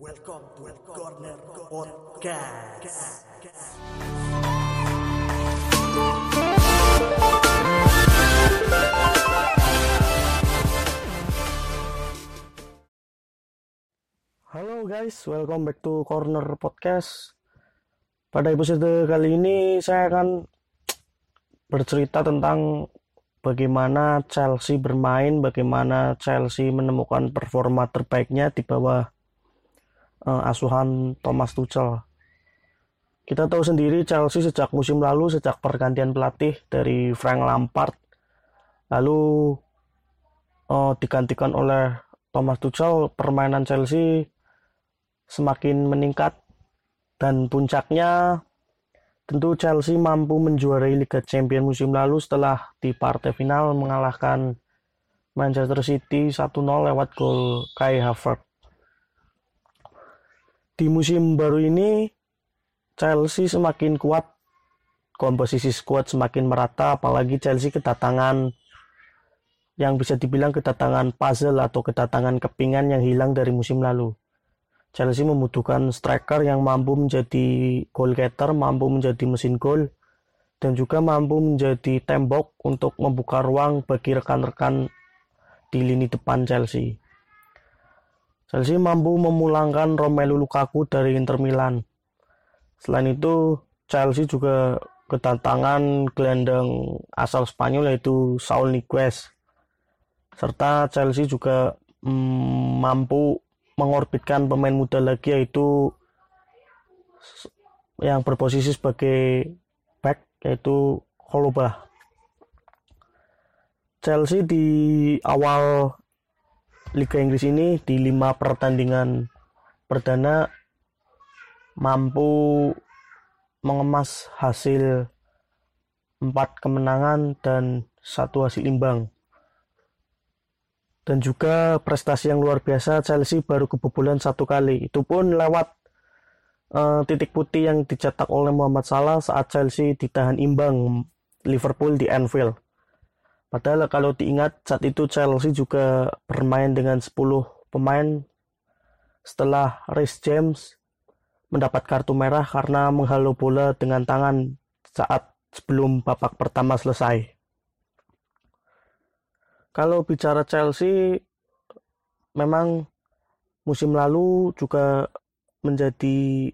Welcome. Halo guys, welcome back to Corner Podcast. Pada episode kali ini saya akan bercerita tentang bagaimana Chelsea bermain, bagaimana Chelsea menemukan performa terbaiknya di bawah uh, asuhan Thomas Tuchel. Kita tahu sendiri Chelsea sejak musim lalu, sejak pergantian pelatih dari Frank Lampard, lalu uh, digantikan oleh Thomas Tuchel, permainan Chelsea semakin meningkat dan puncaknya tentu Chelsea mampu menjuarai Liga Champions musim lalu setelah di partai final mengalahkan Manchester City 1-0 lewat gol Kai Havertz. Di musim baru ini Chelsea semakin kuat, komposisi skuad semakin merata, apalagi Chelsea kedatangan yang bisa dibilang kedatangan puzzle atau kedatangan kepingan yang hilang dari musim lalu. Chelsea membutuhkan striker yang mampu menjadi goal getter, mampu menjadi mesin gol, dan juga mampu menjadi tembok untuk membuka ruang bagi rekan-rekan di lini depan Chelsea. Chelsea mampu memulangkan Romelu Lukaku dari Inter Milan. Selain itu, Chelsea juga kedatangan gelandang asal Spanyol yaitu Saul Niguez. Serta Chelsea juga mm, mampu mengorbitkan pemain muda lagi yaitu yang berposisi sebagai back yaitu Koloba. Chelsea di awal Liga Inggris ini di lima pertandingan perdana mampu mengemas hasil empat kemenangan dan satu hasil imbang. Dan juga prestasi yang luar biasa Chelsea baru kebobolan satu kali. Itu pun lewat uh, titik putih yang dicetak oleh Muhammad Salah saat Chelsea ditahan imbang Liverpool di Anfield padahal kalau diingat saat itu Chelsea juga bermain dengan 10 pemain setelah Reece James mendapat kartu merah karena menghalau bola dengan tangan saat sebelum babak pertama selesai. Kalau bicara Chelsea, memang musim lalu juga menjadi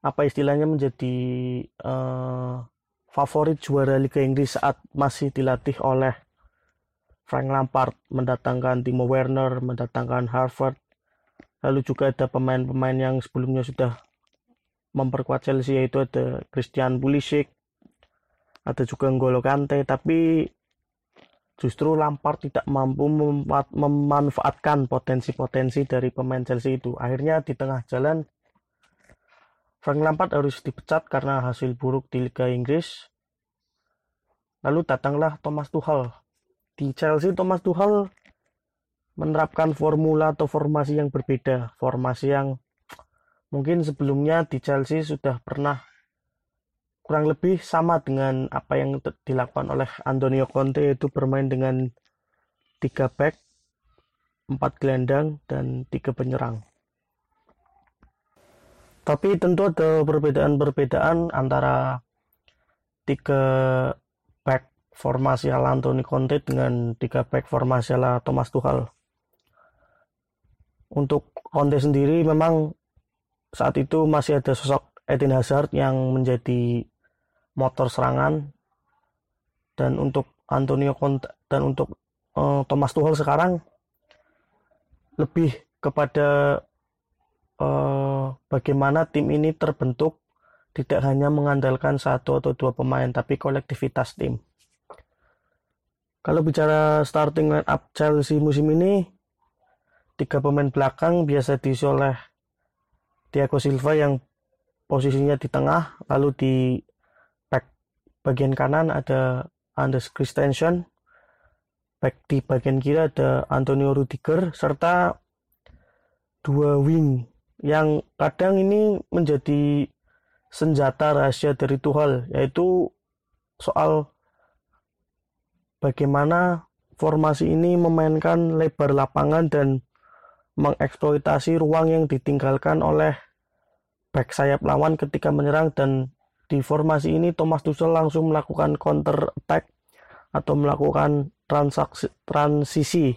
apa istilahnya menjadi uh, favorit juara Liga Inggris saat masih dilatih oleh Frank Lampard mendatangkan Timo Werner, mendatangkan Harvard, lalu juga ada pemain-pemain yang sebelumnya sudah memperkuat Chelsea yaitu ada Christian Pulisic, ada juga N'Golo Kante, tapi justru Lampard tidak mampu memanfaatkan potensi-potensi dari pemain Chelsea itu. Akhirnya di tengah jalan Frank Lampard harus dipecat karena hasil buruk di Liga Inggris. Lalu datanglah Thomas Tuchel. Di Chelsea Thomas Tuchel menerapkan formula atau formasi yang berbeda, formasi yang mungkin sebelumnya di Chelsea sudah pernah kurang lebih sama dengan apa yang dilakukan oleh Antonio Conte itu bermain dengan tiga back, empat gelandang dan tiga penyerang. Tapi tentu ada perbedaan-perbedaan antara tiga back formasi ala Antonio Conte dengan tiga back formasi ala Thomas Tuchel. Untuk Conte sendiri memang saat itu masih ada sosok Eden Hazard yang menjadi motor serangan dan untuk Antonio Conte dan untuk uh, Thomas Tuchel sekarang lebih kepada uh, bagaimana tim ini terbentuk tidak hanya mengandalkan satu atau dua pemain tapi kolektivitas tim. Kalau bicara starting line up Chelsea musim ini tiga pemain belakang biasa diisi oleh Thiago Silva yang posisinya di tengah lalu di bagian kanan ada Anders Christensen, back di bagian kiri ada Antonio Rudiger, serta dua wing yang kadang ini menjadi senjata rahasia dari Tuchel, yaitu soal bagaimana formasi ini memainkan lebar lapangan dan mengeksploitasi ruang yang ditinggalkan oleh back sayap lawan ketika menyerang. Dan di formasi ini Thomas Tuchel langsung melakukan counter attack atau melakukan transaksi transisi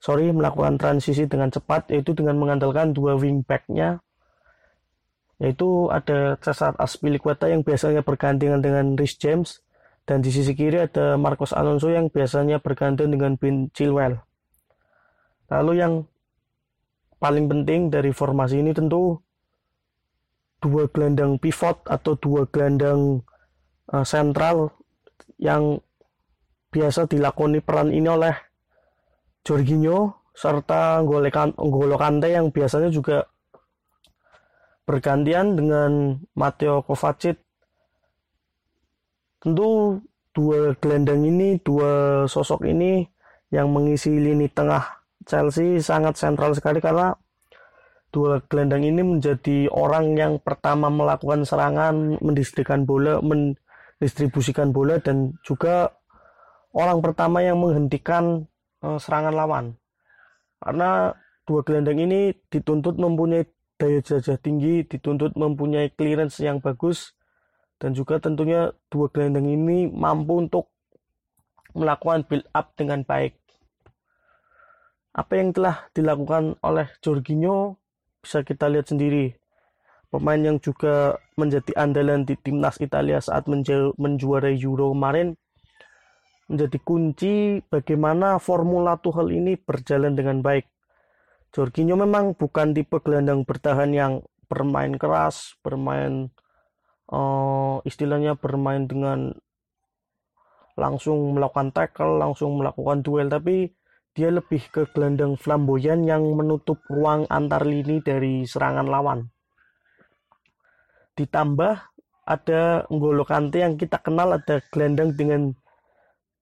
sorry melakukan transisi dengan cepat yaitu dengan mengandalkan dua wingbacknya yaitu ada Cesar Aspilicueta yang biasanya bergandengan dengan Rhys James dan di sisi kiri ada Marcos Alonso yang biasanya bergandengan dengan Ben Chilwell. Lalu yang paling penting dari formasi ini tentu dua gelandang pivot atau dua gelandang uh, yang biasa dilakoni peran ini oleh Jorginho serta N'Golo Kante yang biasanya juga bergantian dengan Matteo Kovacic. Tentu dua gelandang ini, dua sosok ini yang mengisi lini tengah Chelsea sangat sentral sekali karena dua gelandang ini menjadi orang yang pertama melakukan serangan, mendistribusikan bola, mendistribusikan bola dan juga orang pertama yang menghentikan serangan lawan. Karena dua gelandang ini dituntut mempunyai daya jajah tinggi, dituntut mempunyai clearance yang bagus, dan juga tentunya dua gelandang ini mampu untuk melakukan build up dengan baik. Apa yang telah dilakukan oleh Jorginho bisa kita lihat sendiri. Pemain yang juga menjadi andalan di timnas Italia saat menjuarai Euro kemarin menjadi kunci bagaimana formula Tuchel ini berjalan dengan baik. Jorginho memang bukan tipe gelandang bertahan yang bermain keras, bermain uh, istilahnya bermain dengan langsung melakukan tackle, langsung melakukan duel, tapi dia lebih ke gelandang flamboyan yang menutup ruang antar lini dari serangan lawan. Ditambah ada N'Golo Kante yang kita kenal ada gelandang dengan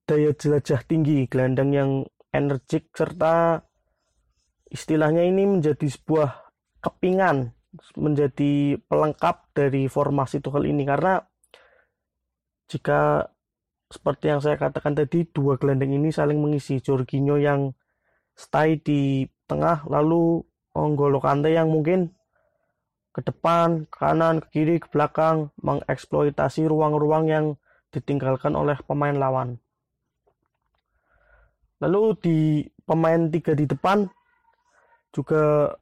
daya jelajah tinggi, gelandang yang energik serta istilahnya ini menjadi sebuah kepingan menjadi pelengkap dari formasi Tuchel ini karena jika seperti yang saya katakan tadi dua gelandang ini saling mengisi Jorginho yang stay di tengah lalu N'Golo Kante yang mungkin ke depan, ke kanan, ke kiri, ke belakang mengeksploitasi ruang-ruang yang ditinggalkan oleh pemain lawan. Lalu di pemain tiga di depan juga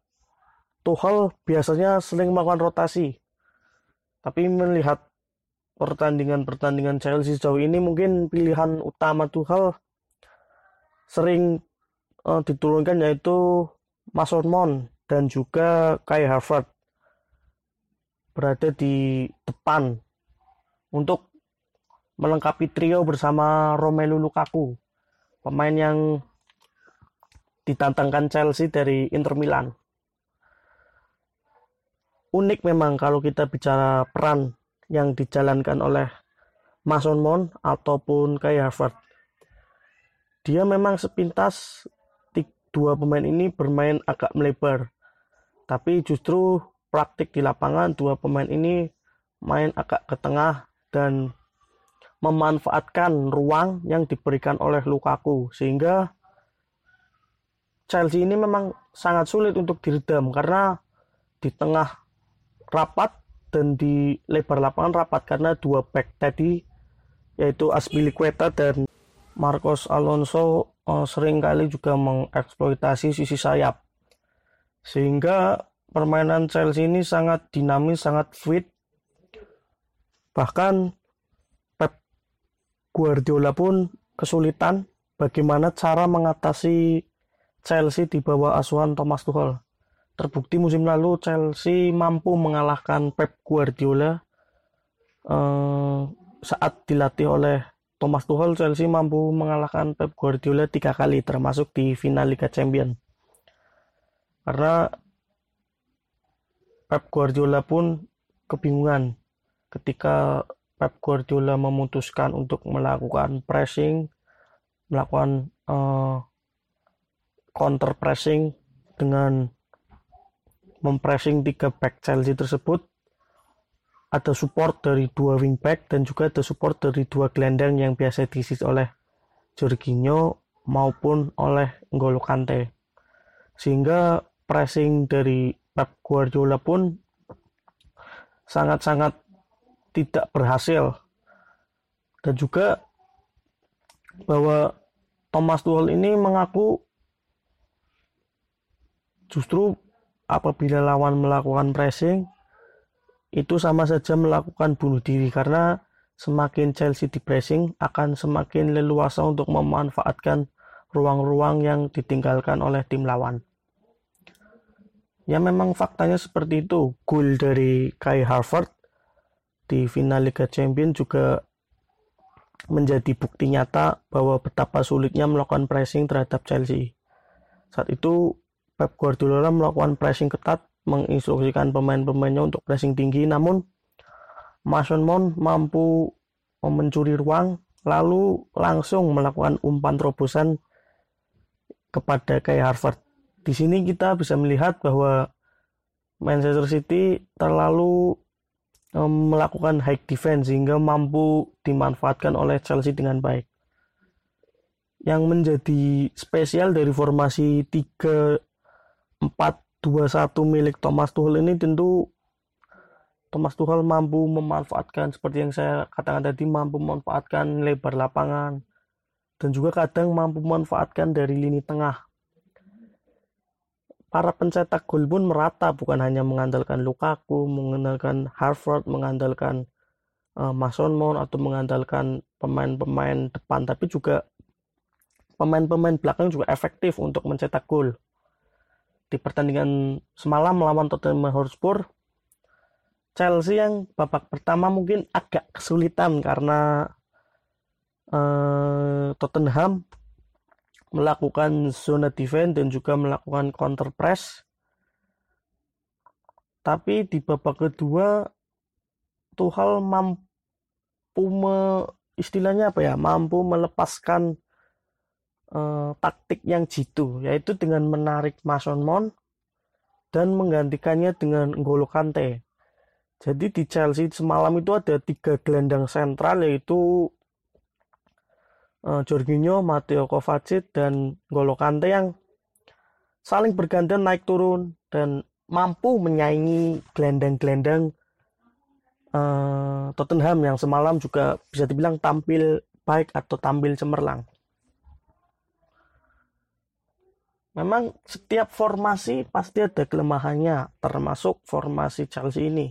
Tuchel biasanya sering melakukan rotasi. Tapi melihat pertandingan-pertandingan Chelsea sejauh ini mungkin pilihan utama Tuchel sering uh, diturunkan yaitu Mason Mount dan juga Kai Harvard berada di depan untuk melengkapi trio bersama Romelu Lukaku pemain yang ditantangkan Chelsea dari Inter Milan. Unik memang kalau kita bicara peran yang dijalankan oleh Mason Mount ataupun Kai Harvard. Dia memang sepintas dua pemain ini bermain agak melebar. Tapi justru praktik di lapangan dua pemain ini main agak ke tengah dan memanfaatkan ruang yang diberikan oleh Lukaku. Sehingga Chelsea ini memang sangat sulit untuk diredam karena di tengah rapat dan di lebar lapangan rapat karena dua back tadi yaitu Aspilicueta dan Marcos Alonso uh, sering kali juga mengeksploitasi sisi sayap. Sehingga permainan Chelsea ini sangat dinamis, sangat fit bahkan Guardiola pun kesulitan bagaimana cara mengatasi Chelsea di bawah asuhan Thomas Tuchel. Terbukti musim lalu Chelsea mampu mengalahkan Pep Guardiola eh, saat dilatih oleh Thomas Tuchel. Chelsea mampu mengalahkan Pep Guardiola tiga kali termasuk di final Liga Champions. Karena Pep Guardiola pun kebingungan ketika Pep Guardiola memutuskan untuk melakukan pressing, melakukan uh, counter pressing dengan mempressing tiga back Chelsea tersebut. Ada support dari dua wing back dan juga ada support dari dua gelandang yang biasa diisi oleh Jorginho maupun oleh N'Golo Kante. Sehingga pressing dari Pep Guardiola pun sangat-sangat tidak berhasil dan juga bahwa Thomas Tuchel ini mengaku justru apabila lawan melakukan pressing itu sama saja melakukan bunuh diri karena semakin Chelsea di pressing akan semakin leluasa untuk memanfaatkan ruang-ruang yang ditinggalkan oleh tim lawan. Ya memang faktanya seperti itu. Gol dari Kai Harvard di final Liga Champions juga menjadi bukti nyata bahwa betapa sulitnya melakukan pressing terhadap Chelsea. Saat itu Pep Guardiola melakukan pressing ketat, menginstruksikan pemain-pemainnya untuk pressing tinggi, namun Mason Mount mampu mencuri ruang, lalu langsung melakukan umpan terobosan kepada Kai Harvard. Di sini kita bisa melihat bahwa Manchester City terlalu melakukan high defense sehingga mampu dimanfaatkan oleh Chelsea dengan baik. Yang menjadi spesial dari formasi 3 4 2 1 milik Thomas Tuchel ini tentu Thomas Tuchel mampu memanfaatkan seperti yang saya katakan tadi mampu memanfaatkan lebar lapangan dan juga kadang mampu memanfaatkan dari lini tengah para pencetak gol pun merata bukan hanya mengandalkan Lukaku, mengandalkan Harvard, mengandalkan uh, Mason Mount atau mengandalkan pemain-pemain depan tapi juga pemain-pemain belakang juga efektif untuk mencetak gol. Di pertandingan semalam melawan Tottenham Hotspur, Chelsea yang babak pertama mungkin agak kesulitan karena uh, Tottenham melakukan zona defense dan juga melakukan counter press. Tapi di babak kedua Tuchel mampu me, istilahnya apa ya? Mampu melepaskan uh, taktik yang jitu yaitu dengan menarik Mason Mount dan menggantikannya dengan N'Golo Kante. Jadi di Chelsea semalam itu ada tiga gelandang sentral yaitu uh, Jorginho, Matteo Kovacic dan Golo Kante yang saling bergantian naik turun dan mampu menyaingi gelendang-gelendang uh, Tottenham yang semalam juga bisa dibilang tampil baik atau tampil cemerlang. Memang setiap formasi pasti ada kelemahannya, termasuk formasi Chelsea ini.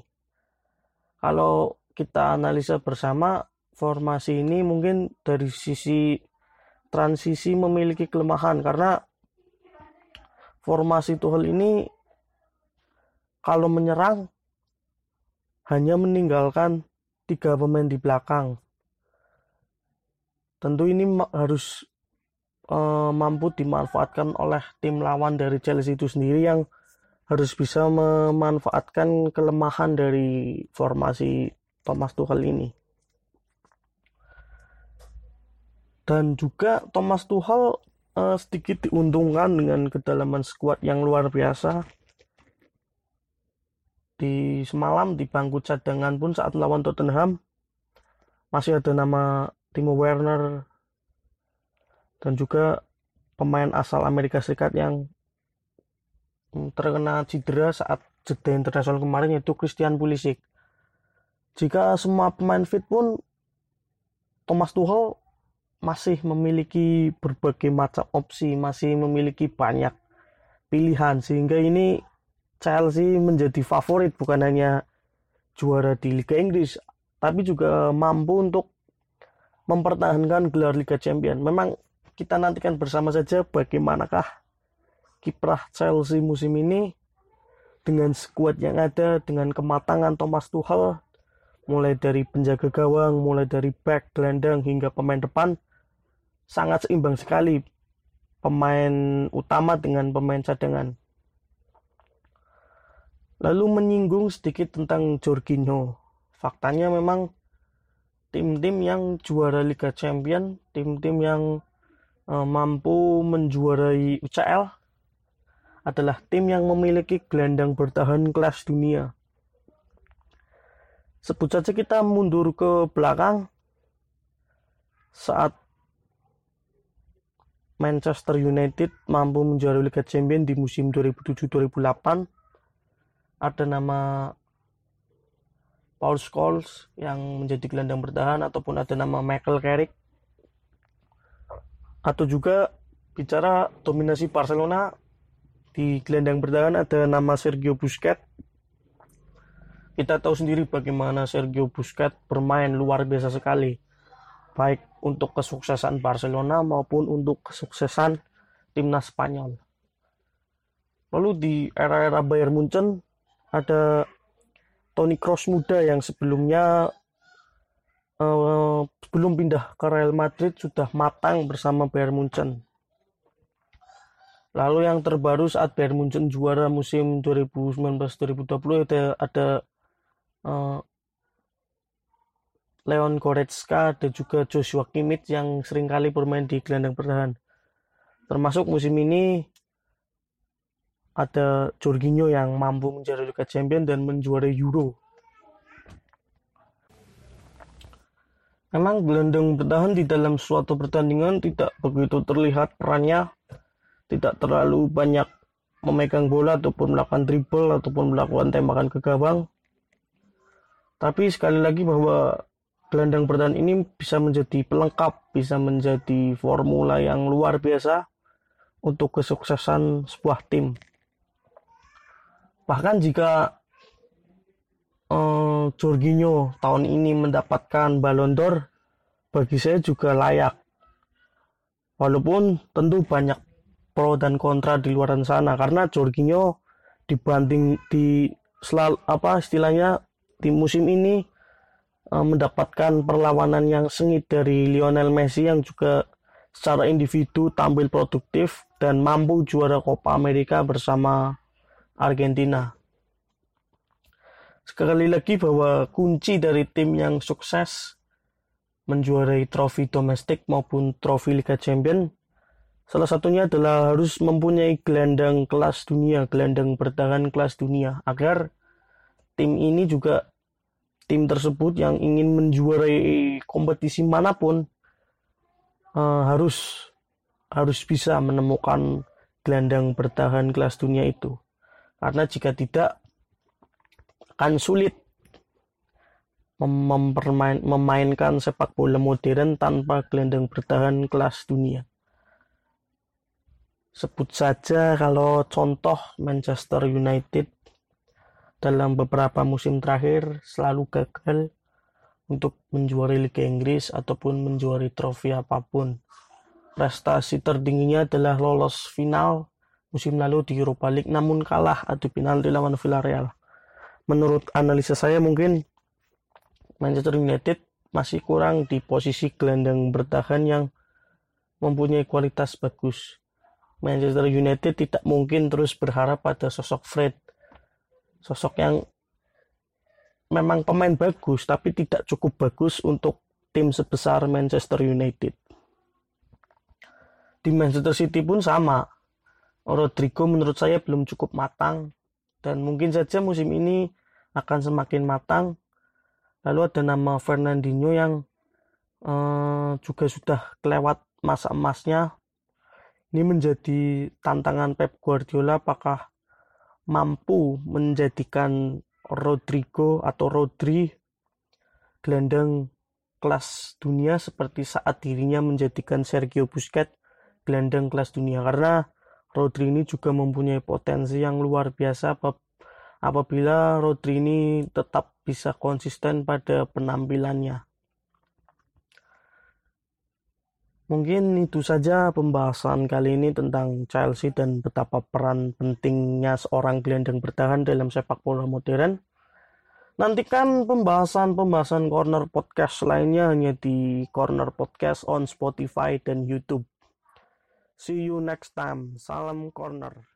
Kalau kita analisa bersama, formasi ini mungkin dari sisi transisi memiliki kelemahan karena formasi Tuchel ini kalau menyerang hanya meninggalkan tiga pemain di belakang. Tentu ini harus uh, mampu dimanfaatkan oleh tim lawan dari Chelsea itu sendiri yang harus bisa memanfaatkan kelemahan dari formasi Thomas Tuchel ini. Dan juga Thomas Tuchel uh, sedikit diuntungkan dengan kedalaman skuad yang luar biasa di semalam di bangku cadangan pun saat melawan Tottenham masih ada nama Timo Werner dan juga pemain asal Amerika Serikat yang mm, terkena cedera saat jeda internasional kemarin yaitu Christian Pulisic. Jika semua pemain fit pun Thomas Tuchel masih memiliki berbagai macam opsi, masih memiliki banyak pilihan sehingga ini Chelsea menjadi favorit bukan hanya juara di Liga Inggris tapi juga mampu untuk mempertahankan gelar Liga Champions. Memang kita nantikan bersama saja bagaimanakah kiprah Chelsea musim ini dengan skuad yang ada, dengan kematangan Thomas Tuchel, mulai dari penjaga gawang, mulai dari back, gelandang hingga pemain depan sangat seimbang sekali pemain utama dengan pemain cadangan. Lalu menyinggung sedikit tentang Jorginho. Faktanya memang tim-tim yang juara Liga Champion, tim-tim yang uh, mampu menjuarai UCL adalah tim yang memiliki gelandang bertahan kelas dunia. Sebut saja kita mundur ke belakang saat Manchester United mampu menjuarai Liga Champions di musim 2007-2008 ada nama Paul Scholes yang menjadi gelandang bertahan ataupun ada nama Michael Carrick. Atau juga bicara dominasi Barcelona di gelandang bertahan ada nama Sergio Busquets kita tahu sendiri bagaimana Sergio Busquets bermain luar biasa sekali baik untuk kesuksesan Barcelona maupun untuk kesuksesan timnas Spanyol lalu di era-era Bayern Munchen ada Toni Kroos muda yang sebelumnya uh, sebelum pindah ke Real Madrid sudah matang bersama Bayern Munchen. Lalu yang terbaru saat Bayern Munchen juara musim 2019-2020 ada, ada uh, Leon Goretzka dan juga Joshua Kimmich yang sering kali bermain di gelandang pertahanan. Termasuk musim ini ada Jorginho yang mampu menjadi Liga Champion dan menjuarai Euro. Memang gelandang bertahan di dalam suatu pertandingan tidak begitu terlihat perannya, tidak terlalu banyak memegang bola ataupun melakukan dribble ataupun melakukan tembakan ke gawang. Tapi sekali lagi bahwa gelandang bertahan ini bisa menjadi pelengkap, bisa menjadi formula yang luar biasa untuk kesuksesan sebuah tim. Bahkan jika uh, Jorginho tahun ini mendapatkan Ballon d'Or, bagi saya juga layak. Walaupun tentu banyak pro dan kontra di luar sana karena Jorginho dibanding di selalu apa istilahnya di musim ini uh, mendapatkan perlawanan yang sengit dari Lionel Messi yang juga secara individu tampil produktif dan mampu juara Copa America bersama Argentina. Sekali lagi bahwa kunci dari tim yang sukses menjuarai trofi domestik maupun trofi Liga Champion salah satunya adalah harus mempunyai gelandang kelas dunia, gelandang bertahan kelas dunia agar tim ini juga tim tersebut yang ingin menjuarai kompetisi mana pun uh, harus harus bisa menemukan gelandang bertahan kelas dunia itu. Karena jika tidak akan sulit mempermain, memainkan sepak bola modern tanpa gelandang bertahan kelas dunia. Sebut saja kalau contoh Manchester United dalam beberapa musim terakhir selalu gagal untuk menjuari Liga Inggris ataupun menjuari trofi apa pun. Prestasi tertingginya adalah lolos final musim lalu di Europa League namun kalah adu penalti lawan Villarreal. Menurut analisa saya mungkin Manchester United masih kurang di posisi gelandang bertahan yang mempunyai kualitas bagus. Manchester United tidak mungkin terus berharap pada sosok Fred. Sosok yang memang pemain bagus tapi tidak cukup bagus untuk tim sebesar Manchester United. Di Manchester City pun sama. Rodrigo menurut saya belum cukup matang dan mungkin saja musim ini akan semakin matang. Lalu ada nama Fernandinho yang uh, juga sudah kelewat masa emasnya. Ini menjadi tantangan Pep Guardiola apakah mampu menjadikan Rodrigo atau Rodri gelandang kelas dunia seperti saat dirinya menjadikan Sergio Busquets gelandang kelas dunia karena Rodri ini juga mempunyai potensi yang luar biasa apabila Rodri ini tetap bisa konsisten pada penampilannya. Mungkin itu saja pembahasan kali ini tentang Chelsea dan betapa peran pentingnya seorang gelandang bertahan dalam sepak bola modern. Nantikan pembahasan-pembahasan corner podcast lainnya hanya di corner podcast on Spotify dan YouTube. See you next time. Salam corner.